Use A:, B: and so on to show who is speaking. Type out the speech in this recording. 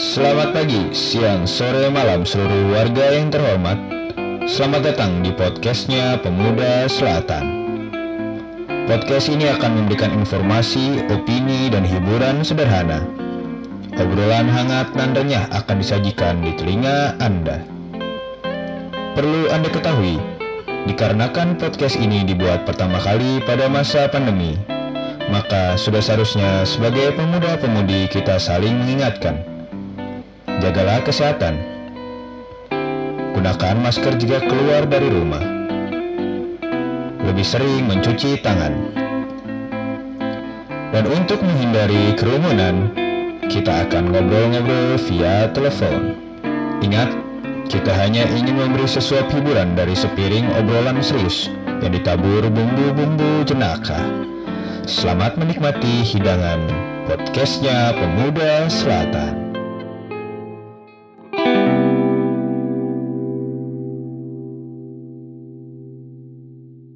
A: Selamat pagi, siang, sore, malam seluruh warga yang terhormat. Selamat datang di podcastnya Pemuda Selatan. Podcast ini akan memberikan informasi, opini, dan hiburan sederhana. Obrolan hangat dan renyah akan disajikan di telinga Anda. Perlu Anda ketahui, dikarenakan podcast ini dibuat pertama kali pada masa pandemi maka sudah seharusnya sebagai pemuda-pemudi kita saling mengingatkan. Jagalah kesehatan. Gunakan masker jika keluar dari rumah. Lebih sering mencuci tangan. Dan untuk menghindari kerumunan, kita akan ngobrol-ngobrol via telepon. Ingat, kita hanya ingin memberi sesuap hiburan dari sepiring obrolan serius yang ditabur bumbu-bumbu jenaka. Selamat menikmati hidangan podcastnya Pemuda Selatan.